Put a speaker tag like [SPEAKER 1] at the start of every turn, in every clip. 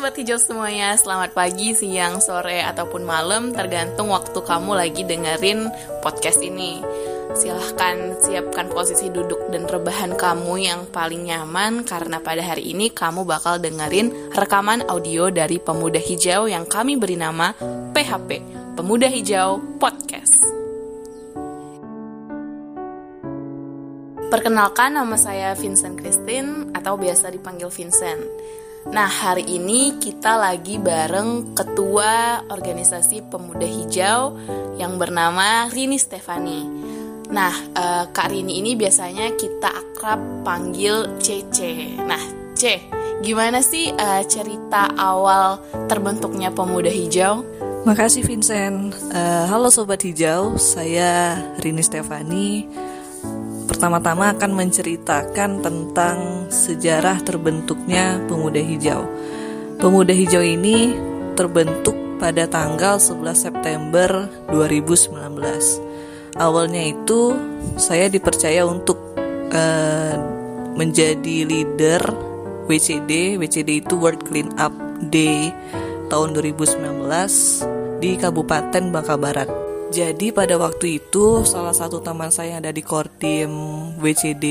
[SPEAKER 1] Sobat Hijau semuanya, selamat pagi, siang, sore, ataupun malam Tergantung waktu kamu lagi dengerin podcast ini. Silahkan siapkan posisi duduk dan rebahan kamu yang paling nyaman Karena pada hari ini kamu bakal dengerin rekaman audio dari Pemuda Hijau Yang kami beri nama PHP, Pemuda Hijau Podcast. Perkenalkan nama saya Vincent Christine atau biasa dipanggil Vincent Nah, hari ini kita lagi bareng ketua organisasi Pemuda Hijau yang bernama Rini Stefani. Nah, uh, Kak Rini ini biasanya kita akrab panggil Cece. Nah, C, gimana sih uh, cerita awal terbentuknya Pemuda Hijau?
[SPEAKER 2] Makasih Vincent. Uh, halo Sobat Hijau, saya Rini Stefani pertama-tama akan menceritakan tentang sejarah terbentuknya Pemuda Hijau. Pemuda Hijau ini terbentuk pada tanggal 11 September 2019. Awalnya itu saya dipercaya untuk uh, menjadi leader WCD. WCD itu World Clean Up Day tahun 2019 di Kabupaten Bangka Barat. Jadi pada waktu itu salah satu teman saya yang ada di Kortim WCD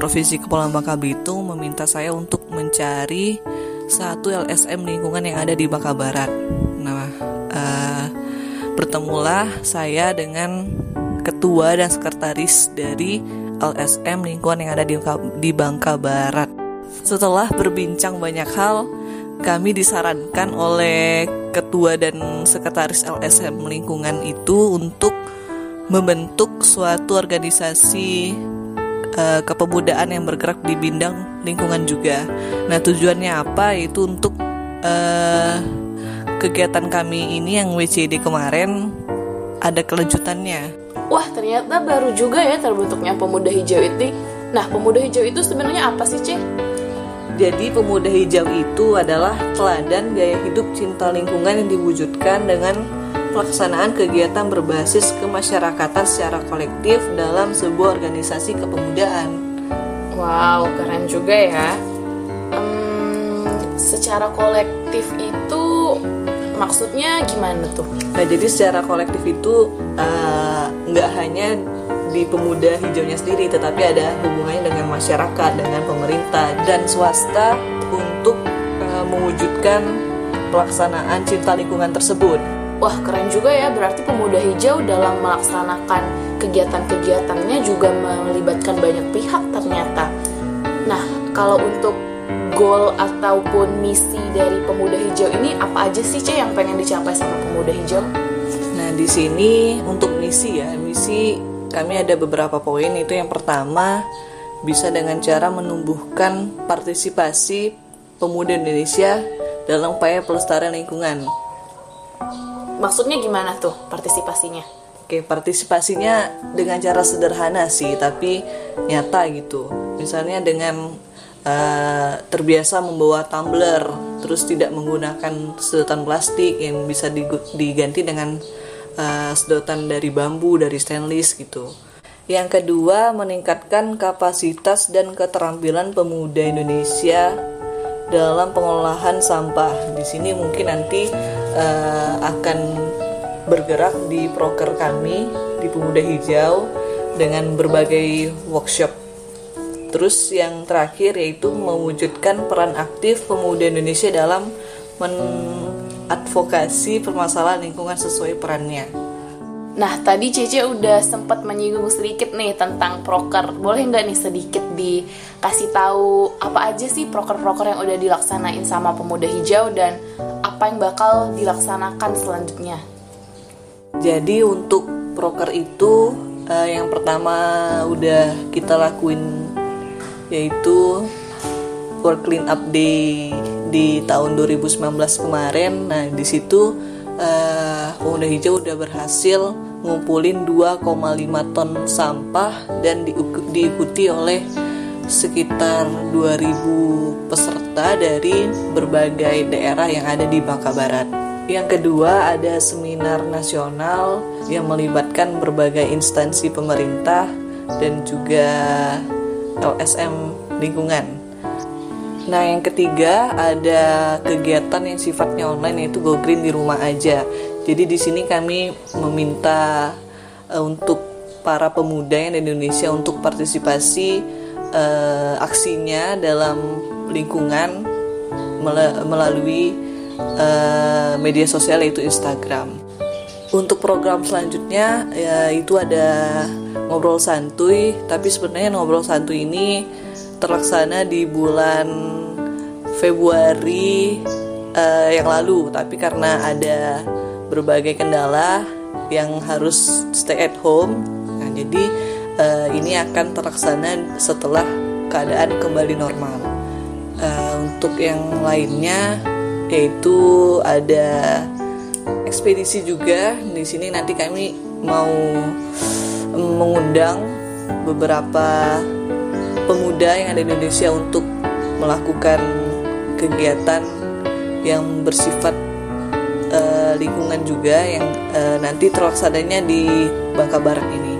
[SPEAKER 2] Provinsi Kepulauan Bangka Belitung meminta saya untuk mencari satu LSM lingkungan yang ada di Bangka Barat. Nah, uh, bertemulah saya dengan ketua dan sekretaris dari LSM lingkungan yang ada di, di Bangka Barat. Setelah berbincang banyak hal, kami disarankan oleh ketua dan sekretaris LSM lingkungan itu untuk membentuk suatu organisasi uh, kepemudaan yang bergerak di bidang lingkungan juga. Nah, tujuannya apa? Itu untuk uh, kegiatan kami ini yang WCD kemarin ada kelanjutannya.
[SPEAKER 1] Wah, ternyata baru juga ya terbentuknya pemuda hijau itu. Nah, pemuda hijau itu sebenarnya apa sih, Cih?
[SPEAKER 2] Jadi pemuda hijau itu adalah teladan gaya hidup cinta lingkungan yang diwujudkan dengan pelaksanaan kegiatan berbasis kemasyarakatan secara kolektif dalam sebuah organisasi kepemudaan.
[SPEAKER 1] Wow, keren juga ya. Um, secara kolektif itu maksudnya gimana tuh?
[SPEAKER 2] Nah, jadi secara kolektif itu uh, nggak hanya di pemuda hijaunya sendiri tetapi ada hubungannya dengan masyarakat dengan pemerintah dan swasta untuk uh, mewujudkan pelaksanaan cinta lingkungan tersebut.
[SPEAKER 1] Wah keren juga ya berarti pemuda hijau dalam melaksanakan kegiatan-kegiatannya juga melibatkan banyak pihak ternyata. Nah kalau untuk goal ataupun misi dari pemuda hijau ini apa aja sih Cek yang pengen dicapai sama pemuda hijau?
[SPEAKER 2] Nah di sini untuk misi ya misi kami ada beberapa poin itu yang pertama bisa dengan cara menumbuhkan partisipasi pemuda Indonesia dalam upaya pelestarian lingkungan.
[SPEAKER 1] Maksudnya gimana tuh partisipasinya?
[SPEAKER 2] Oke, partisipasinya dengan cara sederhana sih, tapi nyata gitu. Misalnya dengan uh, terbiasa membawa tumbler, terus tidak menggunakan sedotan plastik yang bisa diganti dengan uh, sedotan dari bambu, dari stainless gitu. Yang kedua, meningkatkan kapasitas dan keterampilan pemuda Indonesia dalam pengolahan sampah. Di sini mungkin nanti uh, akan bergerak di proker kami di Pemuda Hijau dengan berbagai workshop. Terus yang terakhir yaitu mewujudkan peran aktif pemuda Indonesia dalam men advokasi permasalahan lingkungan sesuai perannya.
[SPEAKER 1] Nah, tadi Cece udah sempat menyinggung sedikit nih tentang proker. Boleh nggak nih sedikit dikasih tahu apa aja sih proker-proker yang udah dilaksanain sama pemuda hijau dan apa yang bakal dilaksanakan selanjutnya?
[SPEAKER 2] Jadi untuk proker itu uh, yang pertama udah kita lakuin yaitu World Clean Up Day di tahun 2019 kemarin. Nah, di situ uh, Pemuda Hijau udah berhasil ngumpulin 2,5 ton sampah dan diikuti oleh sekitar 2000 peserta dari berbagai daerah yang ada di Bangka Barat. Yang kedua ada seminar nasional yang melibatkan berbagai instansi pemerintah dan juga LSM lingkungan. Nah, yang ketiga ada kegiatan yang sifatnya online yaitu Go Green di rumah aja. Jadi di sini kami meminta uh, untuk para pemuda yang di Indonesia untuk partisipasi uh, aksinya dalam lingkungan melalui uh, media sosial yaitu Instagram. Untuk program selanjutnya ya itu ada ngobrol santuy, tapi sebenarnya ngobrol santuy ini terlaksana di bulan Februari uh, yang lalu, tapi karena ada berbagai kendala yang harus stay at home, nah jadi uh, ini akan terlaksana setelah keadaan kembali normal. Uh, untuk yang lainnya yaitu ada ekspedisi juga di sini nanti kami mau mengundang beberapa pemuda yang ada di Indonesia untuk melakukan kegiatan yang bersifat lingkungan juga yang uh, nanti terlaksananya di Bangka Barat ini.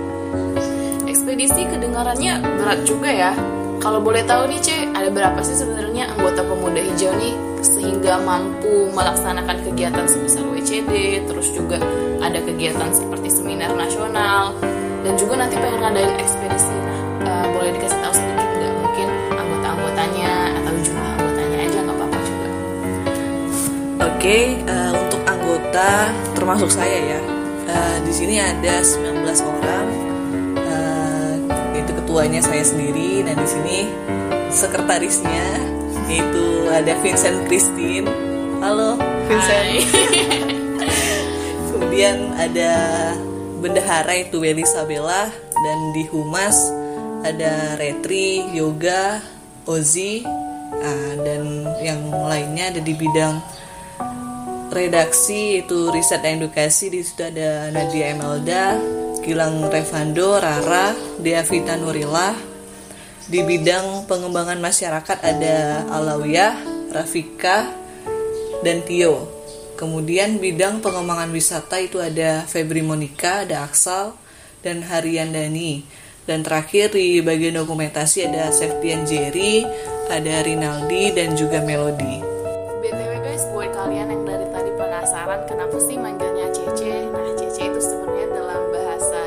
[SPEAKER 1] Ekspedisi kedengarannya berat juga ya. Kalau boleh tahu nih, Ce, ada berapa sih sebenarnya anggota pemuda hijau nih sehingga mampu melaksanakan kegiatan sebesar WCD, terus juga ada kegiatan seperti seminar nasional, dan juga nanti pengen ngadain ekspedisi. Uh, boleh dikasih tahu sedikit nggak mungkin anggota-anggotanya atau jumlah anggotanya aja nggak apa-apa juga. Oke,
[SPEAKER 2] okay, uh, eh, anggota termasuk saya ya. Uh, di sini ada 19 orang. Uh, itu ketuanya saya sendiri dan di sini sekretarisnya itu ada Vincent Christine. Halo Vincent. Kemudian ada bendahara itu Weli Sabella dan di humas ada Retri, Yoga, Ozi, nah, dan yang lainnya ada di bidang redaksi itu riset dan edukasi di situ ada Nadia Emelda, Gilang Revando, Rara, Dea Vita Nurila. Di bidang pengembangan masyarakat ada Alawiyah, Rafika, dan Tio. Kemudian bidang pengembangan wisata itu ada Febri Monica, ada Aksal, dan Harian Dani. Dan terakhir di bagian dokumentasi ada Septian Jerry, ada Rinaldi, dan juga Melody.
[SPEAKER 1] BTW guys, buat kalian yang penasaran kenapa sih manggilnya Cece? Nah, Cece itu sebenarnya dalam bahasa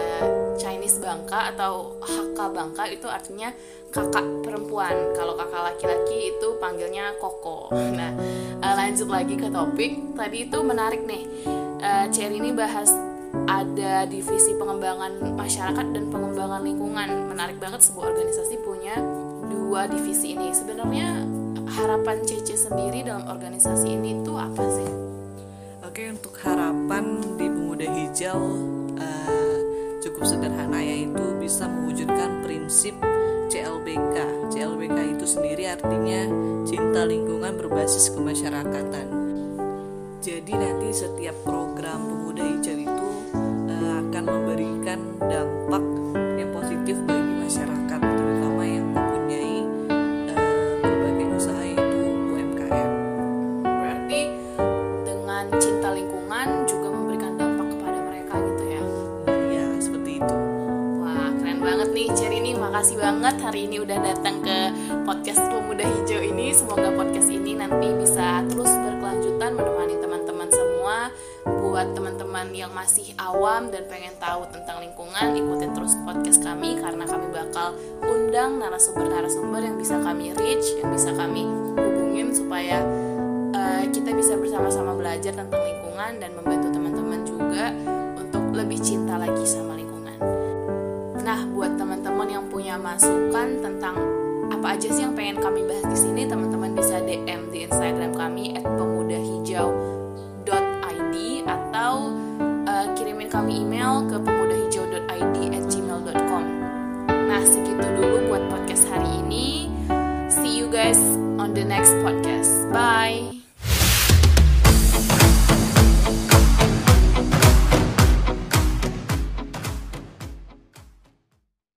[SPEAKER 1] Chinese Bangka atau Hakka Bangka itu artinya kakak perempuan. Kalau kakak laki-laki itu panggilnya koko. Nah uh, lanjut lagi ke topik. Tadi itu menarik nih. Uh, Cherry ini bahas ada divisi pengembangan masyarakat dan pengembangan lingkungan. Menarik banget sebuah organisasi punya dua divisi ini. Sebenarnya harapan Cece sendiri dalam organisasi ini itu apa sih?
[SPEAKER 2] Oke untuk harapan di Pemuda Hijau uh, cukup sederhana yaitu bisa mewujudkan prinsip CLBK. CLBK itu sendiri artinya cinta lingkungan berbasis kemasyarakatan. Jadi nanti setiap program
[SPEAKER 1] udah datang ke podcast Pemuda Hijau ini. Semoga podcast ini nanti bisa terus berkelanjutan menemani teman-teman semua. Buat teman-teman yang masih awam dan pengen tahu tentang lingkungan, ikutin terus podcast kami karena kami bakal undang narasumber-narasumber yang bisa kami reach, yang bisa kami hubungin supaya uh, kita bisa bersama-sama belajar tentang lingkungan dan membantu teman-teman juga untuk lebih cinta lagi sama lingkungan. Nah, buat teman-teman yang punya masukan tentang apa aja sih yang pengen kami bahas di sini, teman-teman bisa DM di Instagram kami @pemudahijau.id atau uh, kirimin kami email ke pemudahijau.id@gmail.com. Nah, segitu dulu buat podcast hari ini. See you guys on the next podcast.